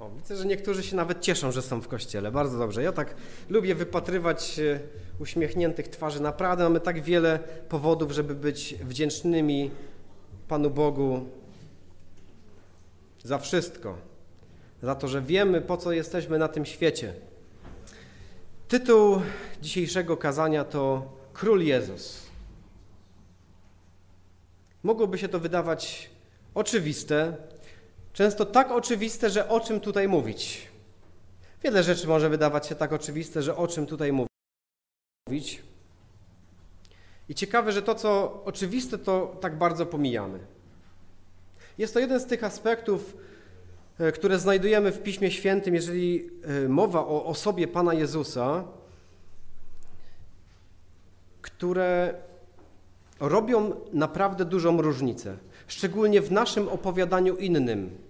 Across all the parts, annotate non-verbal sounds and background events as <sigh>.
O, widzę, że niektórzy się nawet cieszą, że są w kościele. Bardzo dobrze. Ja tak lubię wypatrywać e, uśmiechniętych twarzy. Naprawdę mamy tak wiele powodów, żeby być wdzięcznymi Panu Bogu za wszystko. Za to, że wiemy, po co jesteśmy na tym świecie. Tytuł dzisiejszego kazania to Król Jezus. Mogłoby się to wydawać oczywiste, często tak oczywiste, że o czym tutaj mówić. Wiele rzeczy może wydawać się tak oczywiste, że o czym tutaj mówić. I ciekawe, że to, co oczywiste, to tak bardzo pomijamy. Jest to jeden z tych aspektów, e, które znajdujemy w Piśmie Świętym, jeżeli e, mowa o osobie Pana Jezusa, które robią naprawdę dużą różnicę, szczególnie w naszym opowiadaniu innym.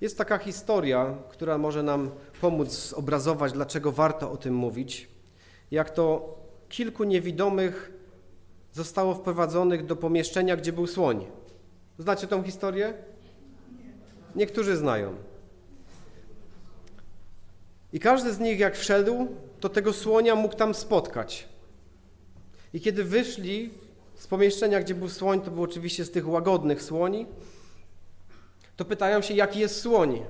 Jest taka historia, która może nam pomóc zobrazować, dlaczego warto o tym mówić. Jak to kilku niewidomych zostało wprowadzonych do pomieszczenia, gdzie był słoń. Znacie tą historię? Niektórzy znają. I każdy z nich, jak wszedł, to tego słonia mógł tam spotkać. I kiedy wyszli z pomieszczenia, gdzie był słoń, to był oczywiście z tych łagodnych słoni, to pytają się, jaki jest słoń.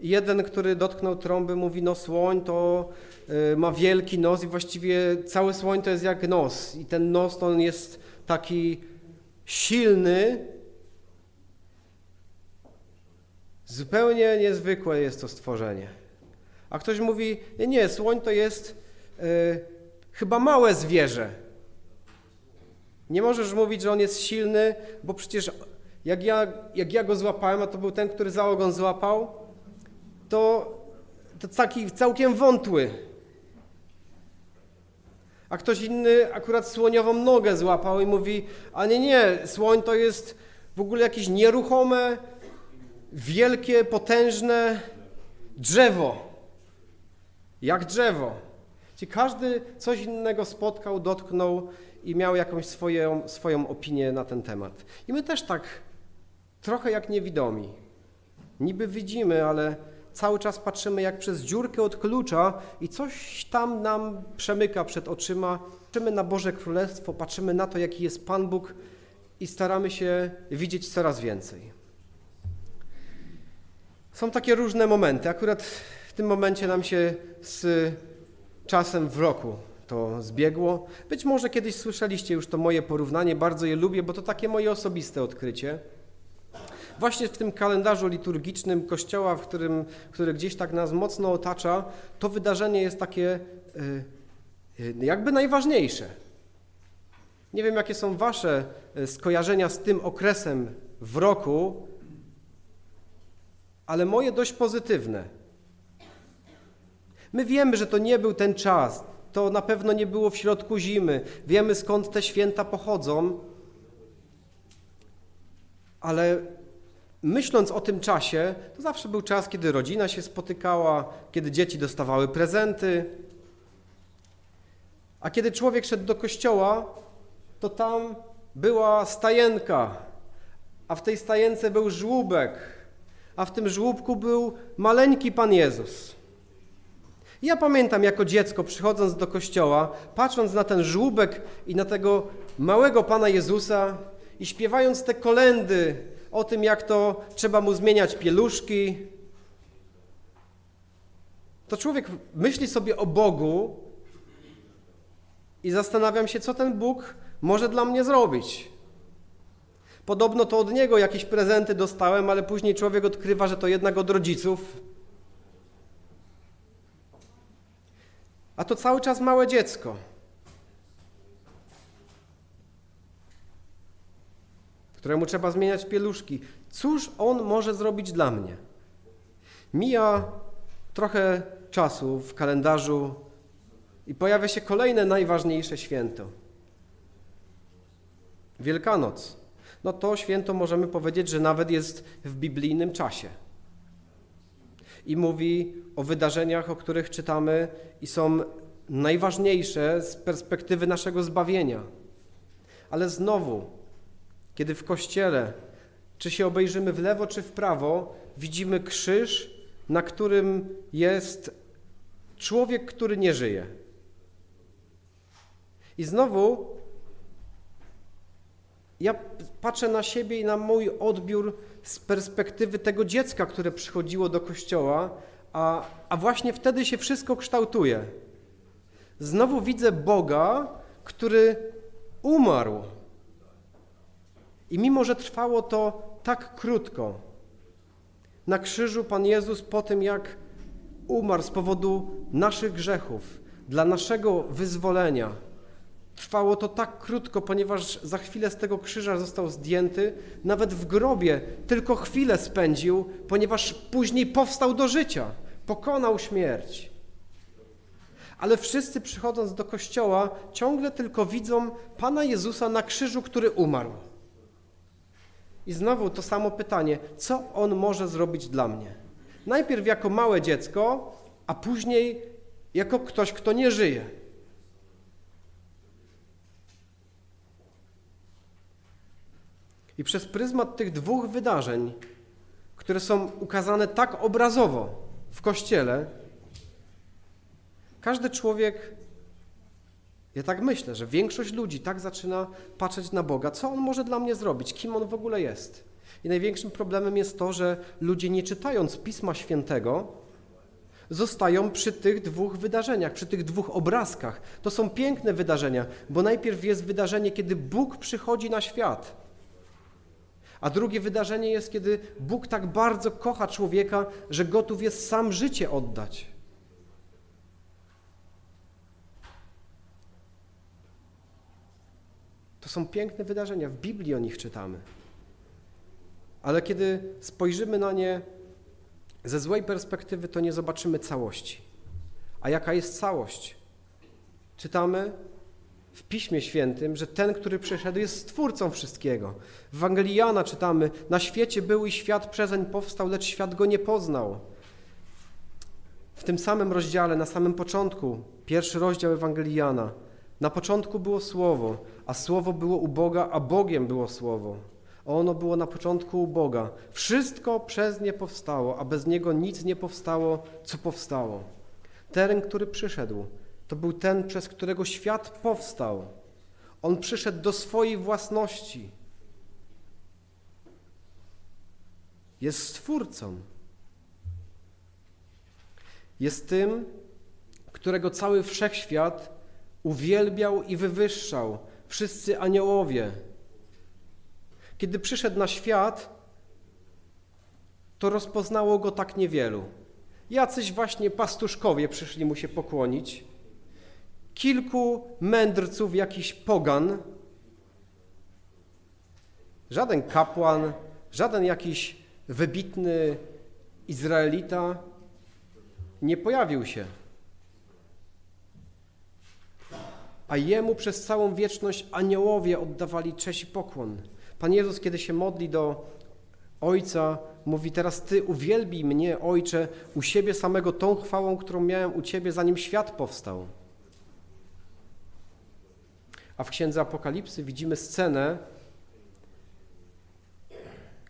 Jeden, który dotknął trąby, mówi, no słoń to y, ma wielki nos i właściwie cały słoń to jest jak nos. I ten nos to on jest taki silny, zupełnie niezwykłe jest to stworzenie. A ktoś mówi, nie, nie słoń to jest y, chyba małe zwierzę. Nie możesz mówić, że on jest silny, bo przecież jak ja, jak ja go złapałem, a to był ten, który za ogon złapał, to, to taki całkiem wątły. A ktoś inny akurat słoniową nogę złapał i mówi, a nie, nie, słoń to jest w ogóle jakieś nieruchome, wielkie, potężne drzewo. Jak drzewo. Czyli każdy coś innego spotkał, dotknął i miał jakąś swoją, swoją opinię na ten temat. I my też tak trochę jak niewidomi. Niby widzimy, ale cały czas patrzymy jak przez dziurkę od klucza i coś tam nam przemyka przed oczyma. Patrzymy na Boże Królestwo, patrzymy na to, jaki jest Pan Bóg i staramy się widzieć coraz więcej. Są takie różne momenty. Akurat w tym momencie nam się z czasem w roku to zbiegło. Być może kiedyś słyszeliście już to moje porównanie, bardzo je lubię, bo to takie moje osobiste odkrycie. Właśnie w tym kalendarzu liturgicznym Kościoła, w którym, który gdzieś tak nas mocno otacza, to wydarzenie jest takie yy, jakby najważniejsze. Nie wiem, jakie są Wasze y, skojarzenia z tym okresem w roku, ale moje dość pozytywne. My wiemy, że to nie był ten czas, to na pewno nie było w środku zimy, wiemy skąd te święta pochodzą, ale myśląc o tym czasie, to zawsze był czas, kiedy rodzina się spotykała, kiedy dzieci dostawały prezenty. A kiedy człowiek szedł do kościoła, to tam była stajenka, a w tej stajence był żłóbek, a w tym żłóbku był maleńki Pan Jezus. Ja pamiętam jako dziecko, przychodząc do kościoła, patrząc na ten żłóbek i na tego małego Pana Jezusa i śpiewając te kolendy o tym, jak to trzeba mu zmieniać pieluszki, to człowiek myśli sobie o Bogu i zastanawiam się, co ten Bóg może dla mnie zrobić. Podobno to od niego jakieś prezenty dostałem, ale później człowiek odkrywa, że to jednak od rodziców. A to cały czas małe dziecko. Któremu trzeba zmieniać pieluszki. Cóż on może zrobić dla mnie? Mija trochę czasu w kalendarzu i pojawia się kolejne najważniejsze święto. Wielkanoc. No to święto możemy powiedzieć, że nawet jest w biblijnym czasie. I mówi o wydarzeniach, o których czytamy i są najważniejsze z perspektywy naszego zbawienia. Ale znowu, kiedy w kościele czy się obejrzymy w lewo, czy w prawo, widzimy krzyż, na którym jest człowiek, który nie żyje. I znowu ja patrzę na siebie i na mój odbiór z perspektywy tego dziecka, które przychodziło do kościoła, a, a właśnie wtedy się wszystko kształtuje. Znowu widzę Boga, który umarł. I mimo, że trwało to tak krótko, na krzyżu Pan Jezus po tym, jak umarł z powodu naszych grzechów, dla naszego wyzwolenia, Trwało to tak krótko, ponieważ za chwilę z tego krzyża został zdjęty, nawet w grobie tylko chwilę spędził, ponieważ później powstał do życia, pokonał śmierć. Ale wszyscy przychodząc do kościoła ciągle tylko widzą Pana Jezusa na krzyżu, który umarł. I znowu to samo pytanie, co On może zrobić dla mnie? Najpierw jako małe dziecko, a później jako ktoś, kto nie żyje. I przez pryzmat tych dwóch wydarzeń, które są ukazane tak obrazowo w kościele, każdy człowiek, ja tak myślę, że większość ludzi tak zaczyna patrzeć na Boga, co On może dla mnie zrobić, kim On w ogóle jest. I największym problemem jest to, że ludzie nie czytając Pisma Świętego, zostają przy tych dwóch wydarzeniach, przy tych dwóch obrazkach. To są piękne wydarzenia, bo najpierw jest wydarzenie, kiedy Bóg przychodzi na świat. A drugie wydarzenie jest, kiedy Bóg tak bardzo kocha człowieka, że gotów jest sam życie oddać. To są piękne wydarzenia, w Biblii o nich czytamy. Ale kiedy spojrzymy na nie ze złej perspektywy, to nie zobaczymy całości. A jaka jest całość? Czytamy, w Piśmie Świętym, że ten, który przyszedł, jest stwórcą wszystkiego. W Ewangelii Jana czytamy, na świecie był i świat przezeń powstał, lecz świat go nie poznał. W tym samym rozdziale, na samym początku, pierwszy rozdział Ewangelii Jana, na początku było Słowo, a Słowo było u Boga, a Bogiem było Słowo. Ono było na początku u Boga. Wszystko przez nie powstało, a bez niego nic nie powstało, co powstało. Ten, który przyszedł, to był ten, przez którego świat powstał. On przyszedł do swojej własności. Jest stwórcą. Jest tym, którego cały wszechświat uwielbiał i wywyższał. Wszyscy aniołowie. Kiedy przyszedł na świat, to rozpoznało go tak niewielu. Jacyś właśnie pastuszkowie przyszli mu się pokłonić kilku mędrców, jakiś pogan, żaden kapłan, żaden jakiś wybitny Izraelita nie pojawił się. A jemu przez całą wieczność aniołowie oddawali cześć i pokłon. Pan Jezus, kiedy się modli do Ojca, mówi: Teraz Ty uwielbij mnie, Ojcze, u siebie samego tą chwałą, którą miałem u Ciebie, zanim świat powstał. A w Księdze Apokalipsy widzimy scenę,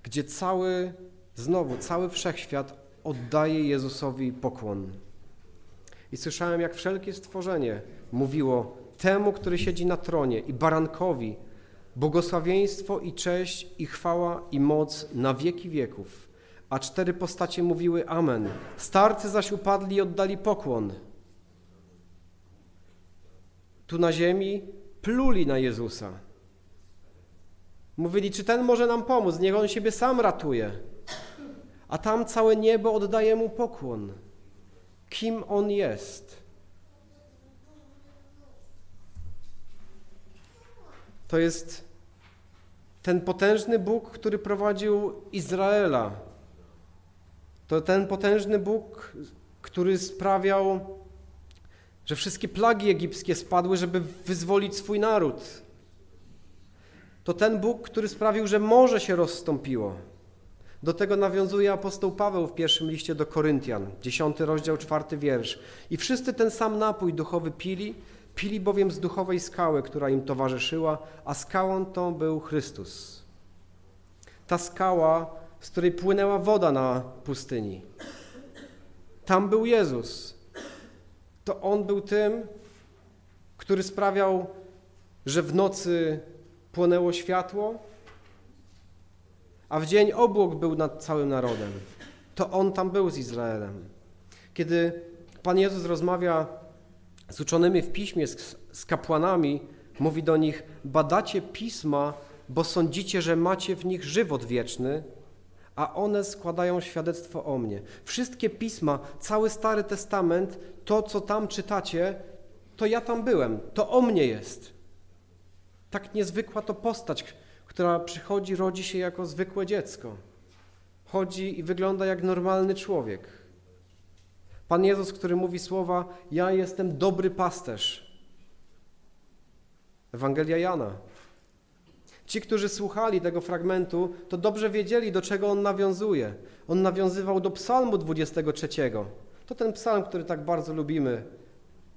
gdzie cały, znowu, cały wszechświat oddaje Jezusowi pokłon. I słyszałem, jak wszelkie stworzenie mówiło temu, który siedzi na tronie i barankowi, błogosławieństwo i cześć i chwała i moc na wieki wieków. A cztery postacie mówiły Amen. Starcy zaś upadli i oddali pokłon. Tu na ziemi pluli na Jezusa. Mówili, czy ten może nam pomóc, niech on siebie sam ratuje. A tam całe niebo oddaje mu pokłon. Kim on jest? To jest ten potężny Bóg, który prowadził Izraela. To ten potężny Bóg, który sprawiał że wszystkie plagi egipskie spadły, żeby wyzwolić swój naród. To ten Bóg, który sprawił, że morze się rozstąpiło. Do tego nawiązuje apostoł Paweł w pierwszym liście do Koryntian, dziesiąty rozdział, czwarty wiersz. I wszyscy ten sam napój duchowy pili, pili bowiem z duchowej skały, która im towarzyszyła, a skałą tą był Chrystus. ta skała, z której płynęła woda na pustyni. Tam był Jezus. To On był tym, który sprawiał, że w nocy płonęło światło, a w dzień obłok był nad całym narodem. To On tam był z Izraelem. Kiedy Pan Jezus rozmawia z uczonymi w piśmie, z, z kapłanami, mówi do nich: Badacie pisma, bo sądzicie, że macie w nich żywot wieczny, a one składają świadectwo o mnie. Wszystkie pisma, cały Stary Testament, to co tam czytacie, to ja tam byłem, to o mnie jest. Tak niezwykła to postać, która przychodzi, rodzi się jako zwykłe dziecko. Chodzi i wygląda jak normalny człowiek. Pan Jezus, który mówi słowa: Ja jestem dobry pasterz. Ewangelia Jana. Ci, którzy słuchali tego fragmentu, to dobrze wiedzieli, do czego on nawiązuje. On nawiązywał do Psalmu 23. To ten psalm, który tak bardzo lubimy.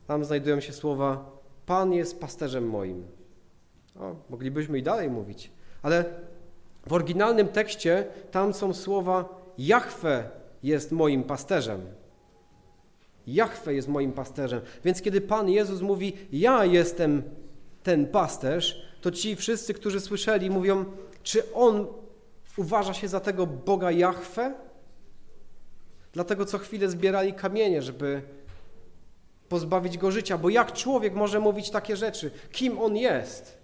Tam znajdują się słowa: Pan jest pasterzem moim. O, moglibyśmy i dalej mówić, ale w oryginalnym tekście tam są słowa: Jahwe jest moim pasterzem. Jahwe jest moim pasterzem. Więc kiedy Pan Jezus mówi: Ja jestem ten pasterz, to ci wszyscy, którzy słyszeli, mówią: Czy on uważa się za tego Boga Jahwe? Dlatego co chwilę zbierali kamienie, żeby pozbawić go życia, bo jak człowiek może mówić takie rzeczy? Kim on jest?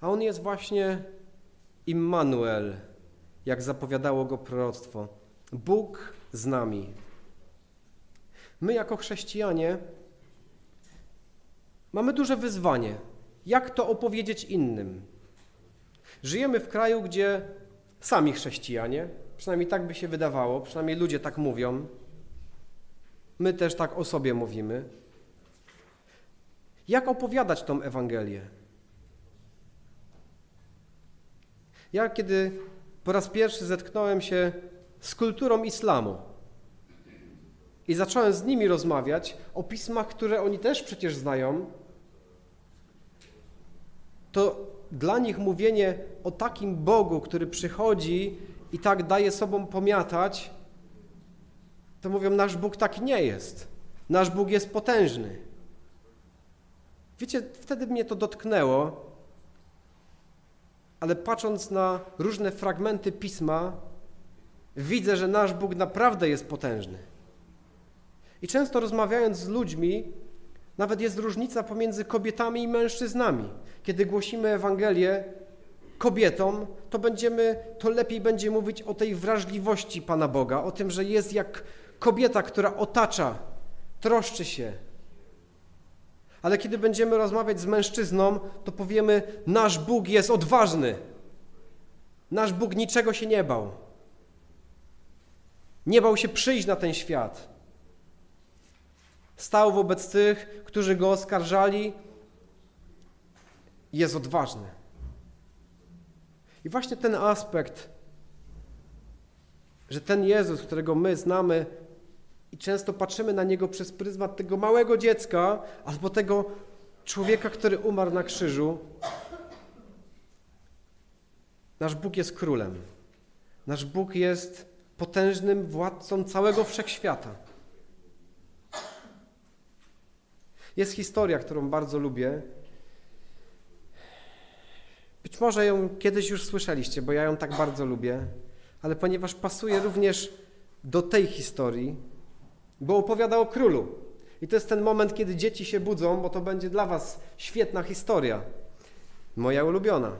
A on jest właśnie Immanuel, jak zapowiadało go proroctwo. Bóg z nami. My jako chrześcijanie mamy duże wyzwanie. Jak to opowiedzieć innym? Żyjemy w kraju, gdzie sami chrześcijanie, przynajmniej tak by się wydawało, przynajmniej ludzie tak mówią, my też tak o sobie mówimy. Jak opowiadać tą Ewangelię? Ja kiedy po raz pierwszy zetknąłem się z kulturą islamu i zacząłem z nimi rozmawiać o pismach, które oni też przecież znają, to dla nich mówienie o takim Bogu, który przychodzi i tak daje sobą pomiatać, to mówią, nasz Bóg taki nie jest. Nasz Bóg jest potężny. Wiecie, wtedy mnie to dotknęło, ale patrząc na różne fragmenty pisma, widzę, że nasz Bóg naprawdę jest potężny. I często rozmawiając z ludźmi, nawet jest różnica pomiędzy kobietami i mężczyznami. Kiedy głosimy Ewangelię kobietom, to będziemy, to lepiej będzie mówić o tej wrażliwości Pana Boga, o tym, że jest jak kobieta, która otacza, troszczy się. Ale kiedy będziemy rozmawiać z mężczyzną, to powiemy: Nasz Bóg jest odważny. Nasz Bóg niczego się nie bał. Nie bał się przyjść na ten świat. Stał wobec tych, którzy go oskarżali. Jest odważny. I właśnie ten aspekt, że ten Jezus, którego my znamy i często patrzymy na niego przez pryzmat tego małego dziecka albo tego człowieka, który umarł na krzyżu, nasz Bóg jest królem. Nasz Bóg jest potężnym władcą całego wszechświata. Jest historia, którą bardzo lubię. Być może ją kiedyś już słyszeliście, bo ja ją tak bardzo lubię, ale ponieważ pasuje również do tej historii, bo opowiada o królu. I to jest ten moment, kiedy dzieci się budzą, bo to będzie dla Was świetna historia. Moja ulubiona.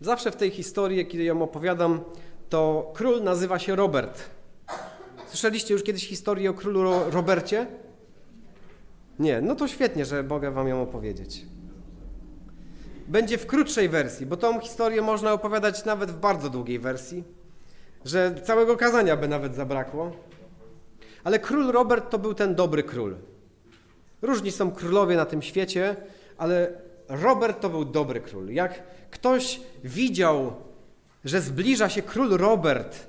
Zawsze w tej historii, kiedy ją opowiadam, to król nazywa się Robert. Słyszeliście już kiedyś historię o królu Robercie? Nie, no to świetnie, że mogę wam ją opowiedzieć. Będzie w krótszej wersji, bo tą historię można opowiadać nawet w bardzo długiej wersji, że całego kazania by nawet zabrakło. Ale król Robert to był ten dobry król. Różni są królowie na tym świecie, ale Robert to był dobry król. Jak ktoś widział, że zbliża się król Robert,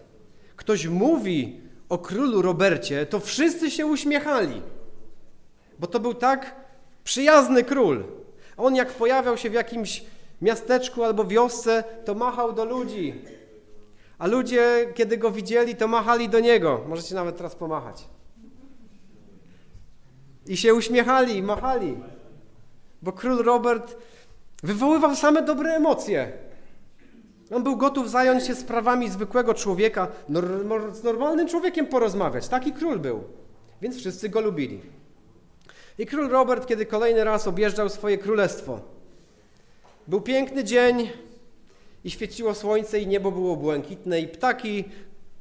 ktoś mówi o królu Robercie, to wszyscy się uśmiechali bo to był tak przyjazny król. On jak pojawiał się w jakimś miasteczku albo wiosce, to machał do ludzi. A ludzie, kiedy go widzieli, to machali do niego. Możecie nawet teraz pomachać. I się uśmiechali, machali. Bo król Robert wywoływał same dobre emocje. On był gotów zająć się sprawami zwykłego człowieka, z normalnym człowiekiem porozmawiać. Taki król był. Więc wszyscy go lubili. I król Robert, kiedy kolejny raz objeżdżał swoje królestwo, był piękny dzień i świeciło słońce i niebo było błękitne i ptaki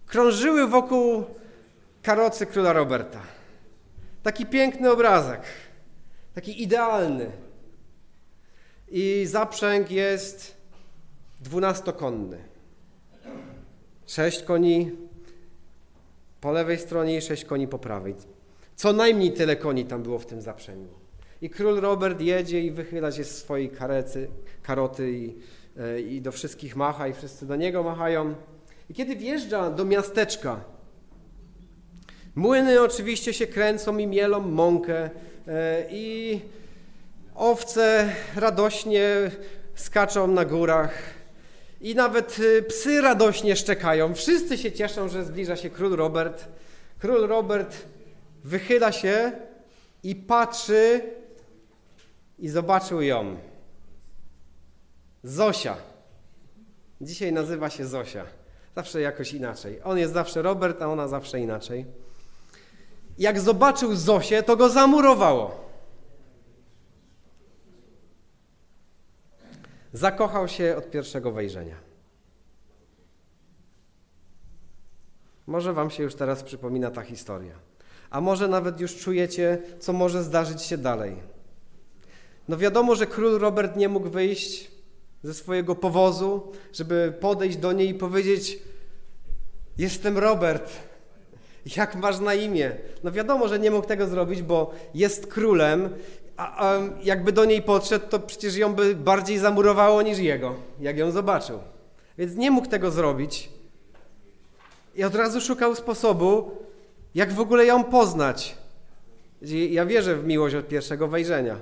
krążyły wokół karocy króla Roberta. Taki piękny obrazek, taki idealny. I zaprzęg jest dwunastokonny. Sześć koni po lewej stronie i sześć koni po prawej. Co najmniej tyle koni tam było w tym zaprzęgu. I król Robert jedzie i wychyla się z swojej karecy, karoty i, e, i do wszystkich macha i wszyscy do niego machają. I kiedy wjeżdża do miasteczka, młyny oczywiście się kręcą i mielą mąkę e, i owce radośnie skaczą na górach i nawet e, psy radośnie szczekają. Wszyscy się cieszą, że zbliża się król Robert. Król Robert wychyla się i patrzy i zobaczył ją. Zosia. Dzisiaj nazywa się Zosia. Zawsze jakoś inaczej. On jest zawsze Robert, a ona zawsze inaczej. Jak zobaczył Zosię, to go zamurowało. Zakochał się od pierwszego wejrzenia. Może Wam się już teraz przypomina ta historia. A może nawet już czujecie, co może zdarzyć się dalej. No wiadomo, że król Robert nie mógł wyjść ze swojego powozu, żeby podejść do niej i powiedzieć: Jestem Robert. Jak masz na imię? No wiadomo, że nie mógł tego zrobić, bo jest królem, a, a jakby do niej podszedł, to przecież ją by bardziej zamurowało niż jego, jak ją zobaczył. Więc nie mógł tego zrobić. I od razu szukał sposobu, jak w ogóle ją poznać. Ja wierzę w miłość od pierwszego wejrzenia.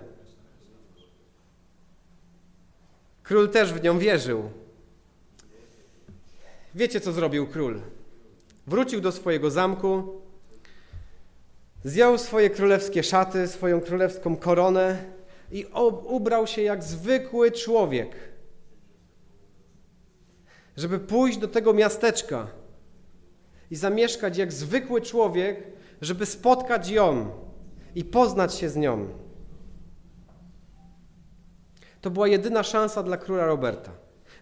Król też w nią wierzył. Wiecie, co zrobił król? Wrócił do swojego zamku, zjął swoje królewskie szaty, swoją królewską koronę i ubrał się jak zwykły człowiek, żeby pójść do tego miasteczka i zamieszkać jak zwykły człowiek, żeby spotkać ją i poznać się z nią. To była jedyna szansa dla króla Roberta,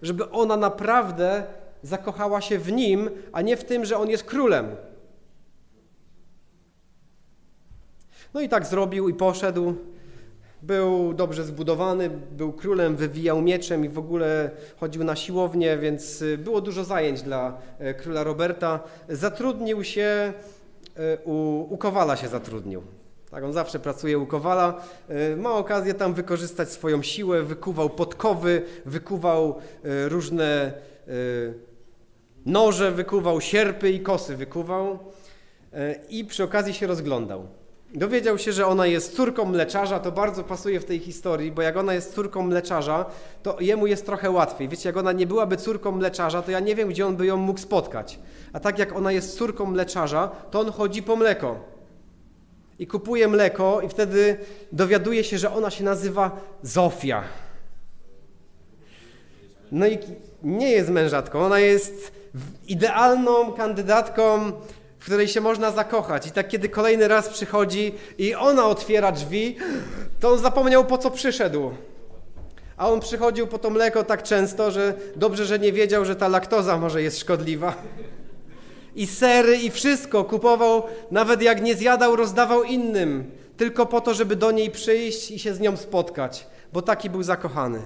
żeby ona naprawdę zakochała się w nim, a nie w tym, że on jest królem. No i tak zrobił i poszedł. Był dobrze zbudowany, był królem, wywijał mieczem i w ogóle chodził na siłownię, więc y, było dużo zajęć dla e, króla Roberta. Zatrudnił się, e, u, u Kowala się zatrudnił. Tak, on zawsze pracuje u Kowala, ma okazję tam wykorzystać swoją siłę, wykuwał podkowy, wykuwał różne noże, wykuwał sierpy i kosy wykuwał i przy okazji się rozglądał. Dowiedział się, że ona jest córką mleczarza, to bardzo pasuje w tej historii, bo jak ona jest córką mleczarza, to jemu jest trochę łatwiej. Wiecie, jak ona nie byłaby córką mleczarza, to ja nie wiem, gdzie on by ją mógł spotkać. A tak jak ona jest córką mleczarza, to on chodzi po mleko. I kupuje mleko i wtedy dowiaduje się, że ona się nazywa Zofia. No i nie jest mężatką, ona jest idealną kandydatką w której się można zakochać. I tak kiedy kolejny raz przychodzi i ona otwiera drzwi, to on zapomniał po co przyszedł. A on przychodził po to mleko tak często, że dobrze, że nie wiedział, że ta laktoza może jest szkodliwa. I sery, i wszystko kupował, nawet jak nie zjadał, rozdawał innym, tylko po to, żeby do niej przyjść i się z nią spotkać, bo taki był zakochany.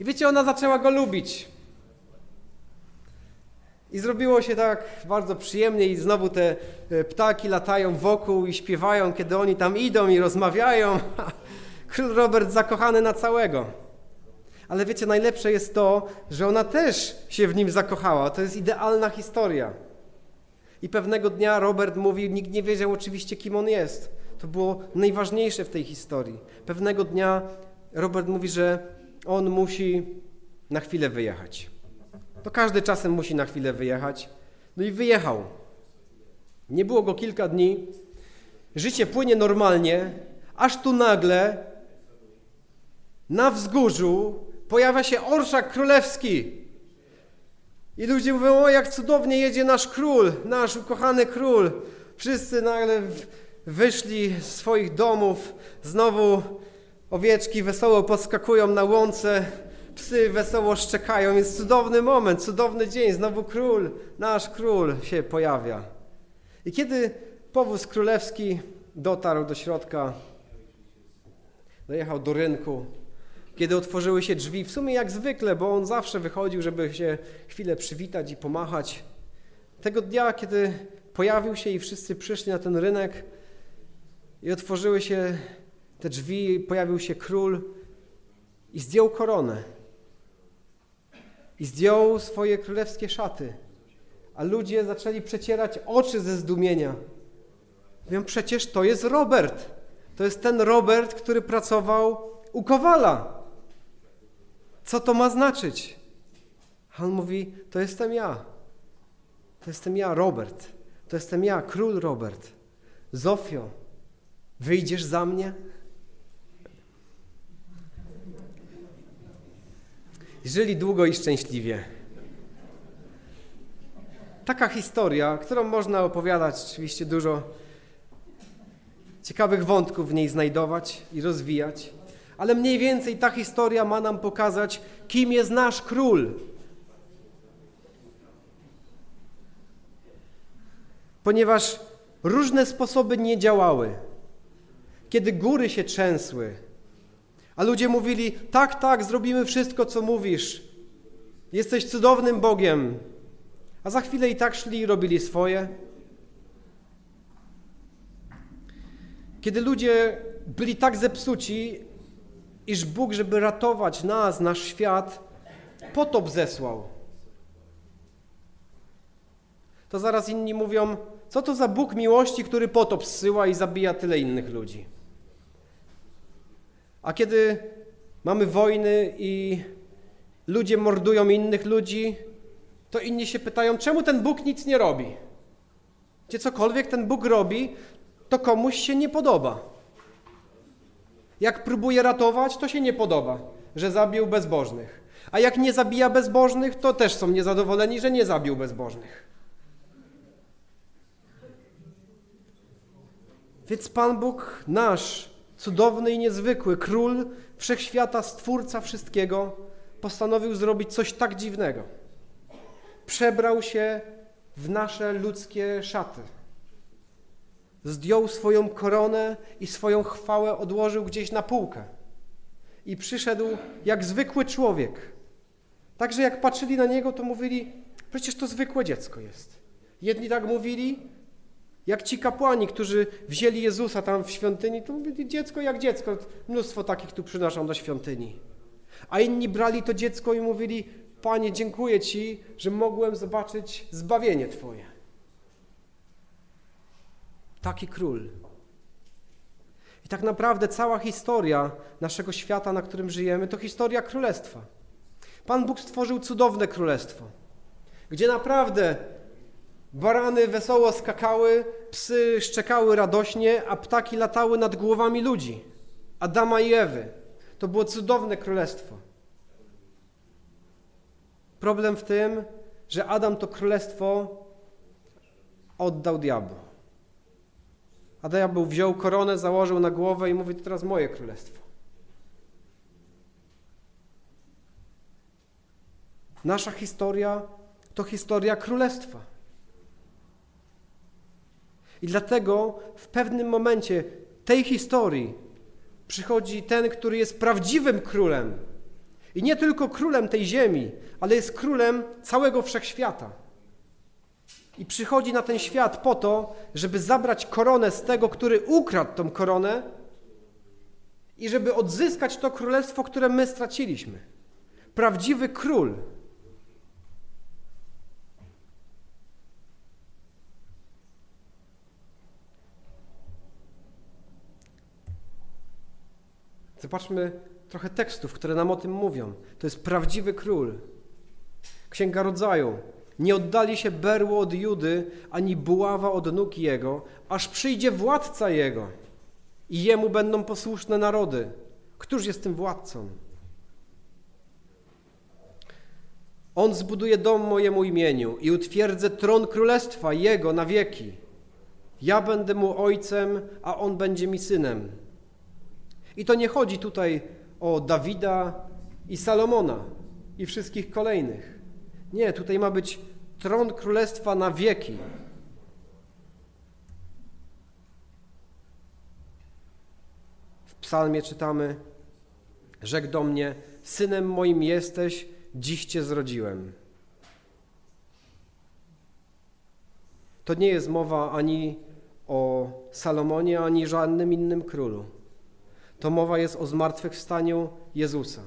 I wiecie, ona zaczęła go lubić. I zrobiło się tak bardzo przyjemnie i znowu te e, ptaki latają wokół i śpiewają, kiedy oni tam idą i rozmawiają. <laughs> Król Robert zakochany na całego. Ale wiecie, najlepsze jest to, że ona też się w nim zakochała. To jest idealna historia. I pewnego dnia Robert mówi, nikt nie wiedział oczywiście, kim on jest. To było najważniejsze w tej historii. Pewnego dnia Robert mówi, że on musi na chwilę wyjechać. To każdy czasem musi na chwilę wyjechać. No i wyjechał. Nie było go kilka dni. Życie płynie normalnie, aż tu nagle na wzgórzu pojawia się orszak królewski. I ludzie mówią, o jak cudownie jedzie nasz król, nasz ukochany król. Wszyscy nagle wyszli z swoich domów, znowu owieczki wesoło podskakują na łące, psy wesoło szczekają. Jest cudowny moment, cudowny dzień, znowu król, nasz król się pojawia. I kiedy powóz królewski dotarł do środka, dojechał do rynku, kiedy otworzyły się drzwi, w sumie jak zwykle, bo on zawsze wychodził, żeby się chwilę przywitać i pomachać. Tego dnia, kiedy pojawił się i wszyscy przyszli na ten rynek i otworzyły się te drzwi, pojawił się król i zdjął koronę. I zdjął swoje królewskie szaty. A ludzie zaczęli przecierać oczy ze zdumienia. Mówią, przecież to jest Robert. To jest ten Robert, który pracował u Kowala. Co to ma znaczyć? A on mówi, to jestem ja. To jestem ja, Robert. To jestem ja, król Robert. Zofio, wyjdziesz za mnie? Żyli długo i szczęśliwie. Taka historia, którą można opowiadać, oczywiście dużo ciekawych wątków w niej znajdować i rozwijać ale mniej więcej ta historia ma nam pokazać, kim jest nasz król. Ponieważ różne sposoby nie działały. Kiedy góry się trzęsły, a ludzie mówili: Tak, tak, zrobimy wszystko, co mówisz. Jesteś cudownym Bogiem. A za chwilę i tak szli i robili swoje. Kiedy ludzie byli tak zepsuci, iż Bóg, żeby ratować nas, nasz świat, potop zesłał. To zaraz inni mówią, co to za Bóg miłości, który potop zsyła i zabija tyle innych ludzi. A kiedy mamy wojny i ludzie mordują innych ludzi, to inni się pytają, czemu ten Bóg nic nie robi? Gdzie cokolwiek ten Bóg robi, to komuś się nie podoba. Jak próbuje ratować, to się nie podoba, że zabił bezbożnych. A jak nie zabija bezbożnych, to też są niezadowoleni, że nie zabił bezbożnych. Więc Pan Bóg, nasz cudowny i niezwykły król wszechświata, stwórca wszystkiego, postanowił zrobić coś tak dziwnego. Przebrał się w nasze ludzkie szaty zdjął swoją koronę i swoją chwałę odłożył gdzieś na półkę. I przyszedł jak zwykły człowiek. Także jak patrzyli na niego, to mówili: Przecież to zwykłe dziecko jest. Jedni tak mówili, jak ci kapłani, którzy wzięli Jezusa tam w świątyni, to mówili: Dziecko jak dziecko. Mnóstwo takich tu przynoszą do świątyni. A inni brali to dziecko i mówili: Panie, dziękuję Ci, że mogłem zobaczyć zbawienie Twoje. Taki król. I tak naprawdę cała historia naszego świata, na którym żyjemy, to historia królestwa. Pan Bóg stworzył cudowne królestwo, gdzie naprawdę barany wesoło skakały, psy szczekały radośnie, a ptaki latały nad głowami ludzi. Adama i Ewy. To było cudowne królestwo. Problem w tym, że Adam to królestwo oddał diabłu. A diabeł wziął koronę, założył na głowę i mówi, to teraz moje królestwo. Nasza historia to historia królestwa. I dlatego w pewnym momencie tej historii przychodzi ten, który jest prawdziwym królem. I nie tylko królem tej ziemi, ale jest królem całego wszechświata i przychodzi na ten świat po to, żeby zabrać koronę z tego, który ukradł tą koronę i żeby odzyskać to królestwo, które my straciliśmy. Prawdziwy król. Zobaczmy trochę tekstów, które nam o tym mówią. To jest prawdziwy król. Księga Rodzaju. Nie oddali się berło od Judy, ani buława od nóg jego, aż przyjdzie władca jego i jemu będą posłuszne narody. Któż jest tym władcą? On zbuduje dom mojemu imieniu i utwierdzę tron królestwa jego na wieki. Ja będę mu ojcem, a on będzie mi synem. I to nie chodzi tutaj o Dawida i Salomona i wszystkich kolejnych. Nie, tutaj ma być tron królestwa na wieki. W psalmie czytamy: Rzekł do mnie: Synem moim jesteś, dziś cię zrodziłem. To nie jest mowa ani o Salomonie, ani żadnym innym królu. To mowa jest o zmartwychwstaniu Jezusa.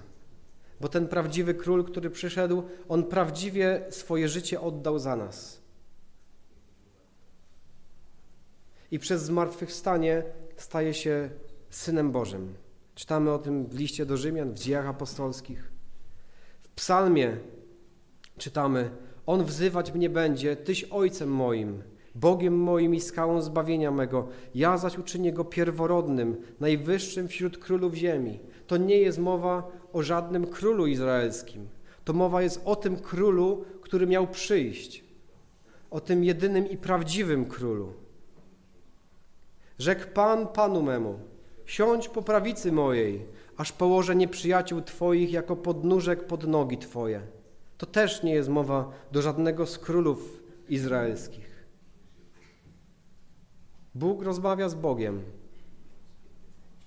Bo ten prawdziwy król, który przyszedł, on prawdziwie swoje życie oddał za nas. I przez zmartwychwstanie staje się synem Bożym. Czytamy o tym w liście do Rzymian, w dziejach apostolskich. W psalmie czytamy: On wzywać mnie będzie, Tyś ojcem moim, Bogiem moim i skałą zbawienia mego. Ja zaś uczynię go pierworodnym, najwyższym wśród królów ziemi. To nie jest mowa o żadnym królu izraelskim. To mowa jest o tym królu, który miał przyjść. O tym jedynym i prawdziwym królu. Rzekł Pan Panu memu, siądź po prawicy mojej, aż położę nieprzyjaciół Twoich jako podnóżek pod nogi Twoje. To też nie jest mowa do żadnego z królów izraelskich. Bóg rozmawia z Bogiem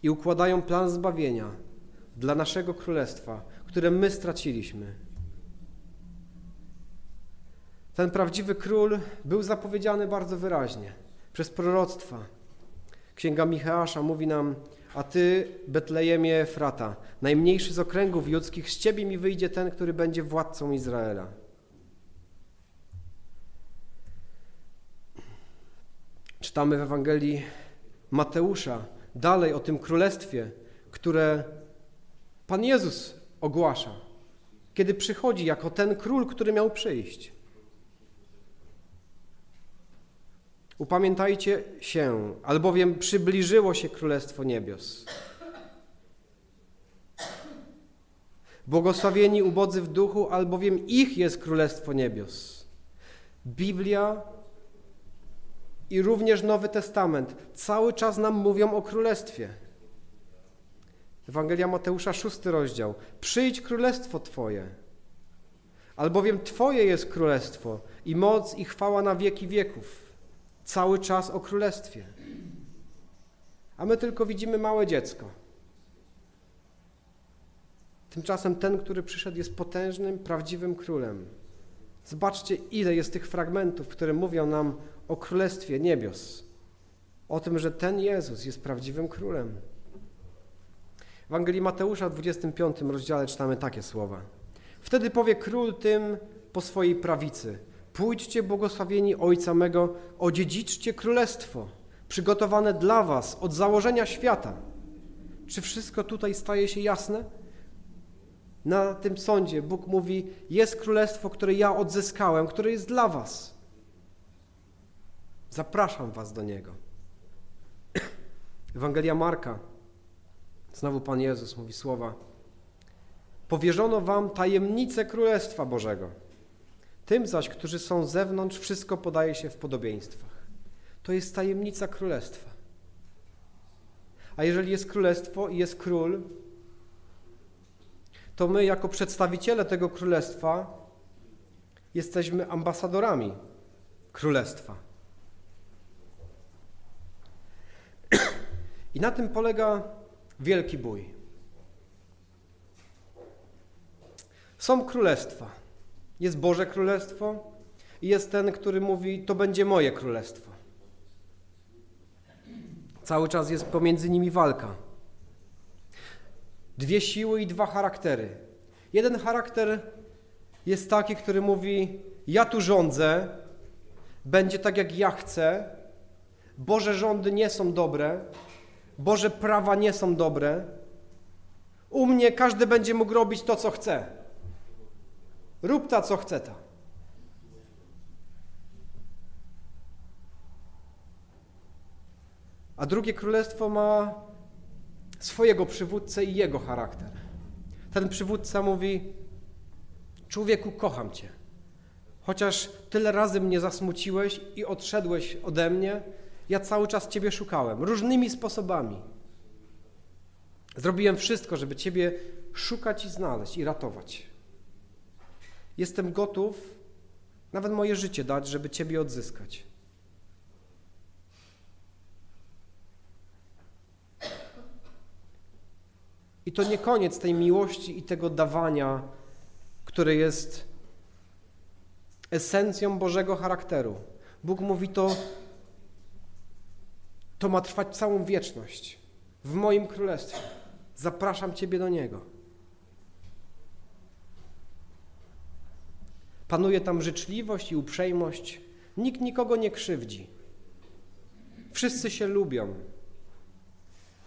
i układają plan zbawienia dla naszego królestwa, które my straciliśmy. Ten prawdziwy król był zapowiedziany bardzo wyraźnie przez proroctwa. Księga Micheasza mówi nam, a ty, Betlejemie Frata, najmniejszy z okręgów judzkich, z ciebie mi wyjdzie ten, który będzie władcą Izraela. Czytamy w Ewangelii Mateusza dalej o tym królestwie, które Pan Jezus ogłasza, kiedy przychodzi jako ten król, który miał przyjść. Upamiętajcie się, albowiem przybliżyło się Królestwo Niebios. Błogosławieni ubodzy w duchu, albowiem ich jest Królestwo Niebios. Biblia i również Nowy Testament cały czas nam mówią o Królestwie. Ewangelia Mateusza, szósty rozdział. Przyjdź Królestwo Twoje, albowiem Twoje jest Królestwo i moc i chwała na wieki wieków. Cały czas o Królestwie. A my tylko widzimy małe dziecko. Tymczasem ten, który przyszedł, jest potężnym, prawdziwym królem. Zobaczcie, ile jest tych fragmentów, które mówią nam o Królestwie Niebios. O tym, że ten Jezus jest prawdziwym królem. W Ewangelii Mateusza w 25 rozdziale czytamy takie słowa. Wtedy powie król tym po swojej prawicy. Pójdźcie, błogosławieni Ojca mego, odziedziczcie królestwo, przygotowane dla was od założenia świata. Czy wszystko tutaj staje się jasne? Na tym sądzie Bóg mówi: Jest królestwo, które ja odzyskałem, które jest dla was. Zapraszam was do niego. Ewangelia Marka. Znowu Pan Jezus mówi słowa. Powierzono wam tajemnicę Królestwa Bożego. Tym zaś, którzy są z zewnątrz, wszystko podaje się w podobieństwach. To jest tajemnica Królestwa. A jeżeli jest Królestwo i jest Król, to my jako przedstawiciele tego Królestwa jesteśmy ambasadorami Królestwa. I na tym polega wielki bój. Są królestwa. Jest Boże Królestwo i jest ten, który mówi, to będzie moje królestwo. Cały czas jest pomiędzy nimi walka. Dwie siły i dwa charaktery. Jeden charakter jest taki, który mówi: Ja tu rządzę, będzie tak jak ja chcę. Boże rządy nie są dobre, Boże prawa nie są dobre. U mnie każdy będzie mógł robić to, co chce. Rób ta, co chce ta. A drugie królestwo ma swojego przywódcę i jego charakter. Ten przywódca mówi: Człowieku, kocham cię. Chociaż tyle razy mnie zasmuciłeś i odszedłeś ode mnie, ja cały czas Ciebie szukałem, różnymi sposobami. Zrobiłem wszystko, żeby Ciebie szukać i znaleźć i ratować. Jestem gotów nawet moje życie dać, żeby Ciebie odzyskać. I to nie koniec tej miłości i tego dawania, które jest esencją Bożego charakteru. Bóg mówi to, to ma trwać całą wieczność w moim królestwie. Zapraszam Ciebie do Niego. Panuje tam życzliwość i uprzejmość. Nikt nikogo nie krzywdzi. Wszyscy się lubią.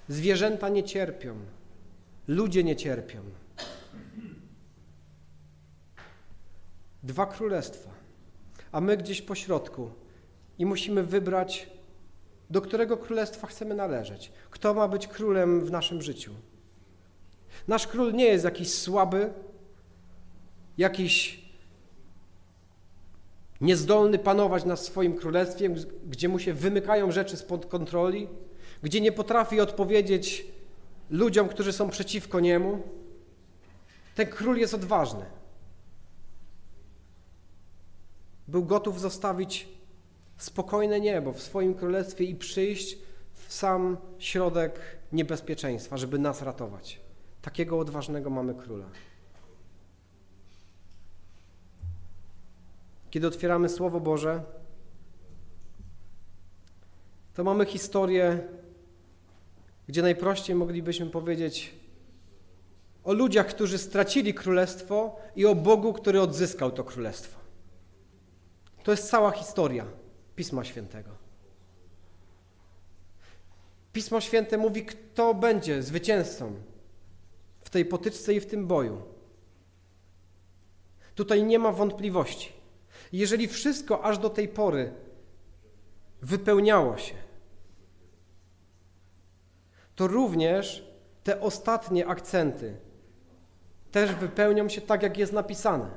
Zwierzęta nie cierpią. Ludzie nie cierpią. Dwa królestwa, a my gdzieś po środku i musimy wybrać, do którego królestwa chcemy należeć. Kto ma być królem w naszym życiu? Nasz król nie jest jakiś słaby, jakiś niezdolny panować nad swoim królestwem, gdzie mu się wymykają rzeczy spod kontroli, gdzie nie potrafi odpowiedzieć ludziom, którzy są przeciwko niemu. Ten król jest odważny. Był gotów zostawić spokojne niebo w swoim królestwie i przyjść w sam środek niebezpieczeństwa, żeby nas ratować. Takiego odważnego mamy króla. Kiedy otwieramy Słowo Boże, to mamy historię, gdzie najprościej moglibyśmy powiedzieć o ludziach, którzy stracili królestwo i o Bogu, który odzyskał to królestwo. To jest cała historia Pisma Świętego. Pismo Święte mówi, kto będzie zwycięzcą w tej potyczce i w tym boju. Tutaj nie ma wątpliwości. Jeżeli wszystko aż do tej pory wypełniało się, to również te ostatnie akcenty też wypełnią się tak, jak jest napisane.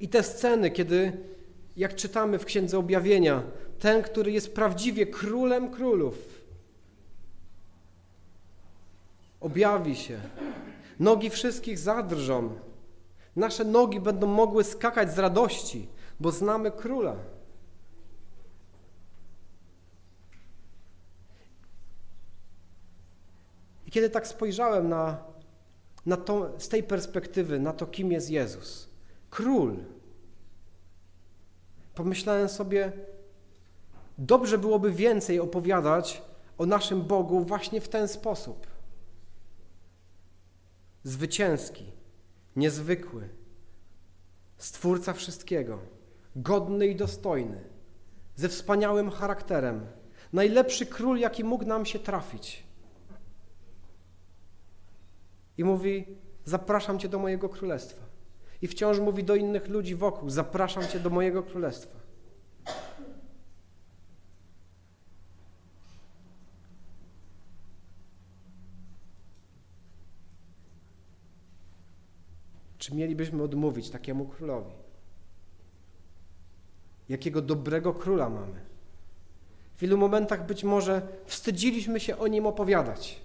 I te sceny, kiedy, jak czytamy w Księdze Objawienia, ten, który jest prawdziwie królem królów, objawi się. Nogi wszystkich zadrżą. Nasze nogi będą mogły skakać z radości, bo znamy króla. I kiedy tak spojrzałem na, na to, z tej perspektywy, na to, kim jest Jezus, król, pomyślałem sobie, dobrze byłoby więcej opowiadać o naszym Bogu właśnie w ten sposób. Zwycięski, niezwykły, stwórca wszystkiego, godny i dostojny, ze wspaniałym charakterem, najlepszy król, jaki mógł nam się trafić. I mówi: Zapraszam Cię do mojego królestwa. I wciąż mówi do innych ludzi wokół: Zapraszam Cię do mojego królestwa. Czy mielibyśmy odmówić takiemu królowi? Jakiego dobrego króla mamy? W wielu momentach być może wstydziliśmy się o nim opowiadać.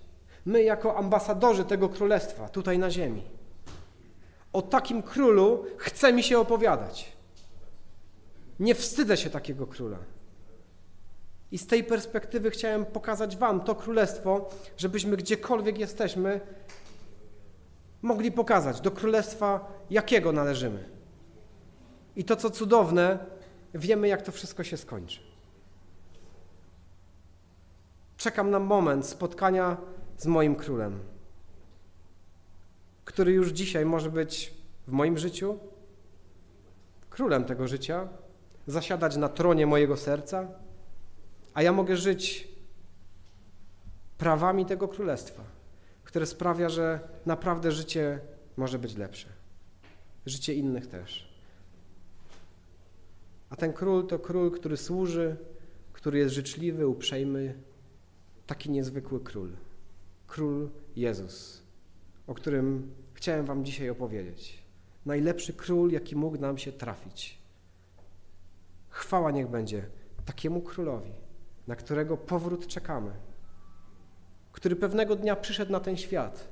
My, jako ambasadorzy tego królestwa tutaj na ziemi. O takim królu chce mi się opowiadać. Nie wstydzę się takiego króla. I z tej perspektywy chciałem pokazać Wam to królestwo, żebyśmy gdziekolwiek jesteśmy, mogli pokazać, do królestwa jakiego należymy. I to, co cudowne, wiemy, jak to wszystko się skończy. Czekam na moment spotkania z moim królem, który już dzisiaj może być w moim życiu królem tego życia, zasiadać na tronie mojego serca, a ja mogę żyć prawami tego królestwa które sprawia, że naprawdę życie może być lepsze. Życie innych też. A ten król to król, który służy, który jest życzliwy, uprzejmy. Taki niezwykły król. Król Jezus, o którym chciałem Wam dzisiaj opowiedzieć. Najlepszy król, jaki mógł nam się trafić. Chwała niech będzie takiemu królowi, na którego powrót czekamy, który pewnego dnia przyszedł na ten świat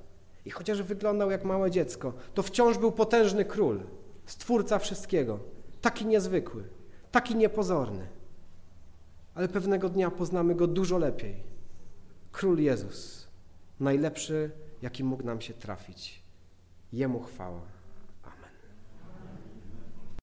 i chociaż wyglądał jak małe dziecko, to wciąż był potężny król, stwórca wszystkiego, taki niezwykły, taki niepozorny. Ale pewnego dnia poznamy go dużo lepiej. Król Jezus, najlepszy, jaki mógł nam się trafić. Jemu chwała.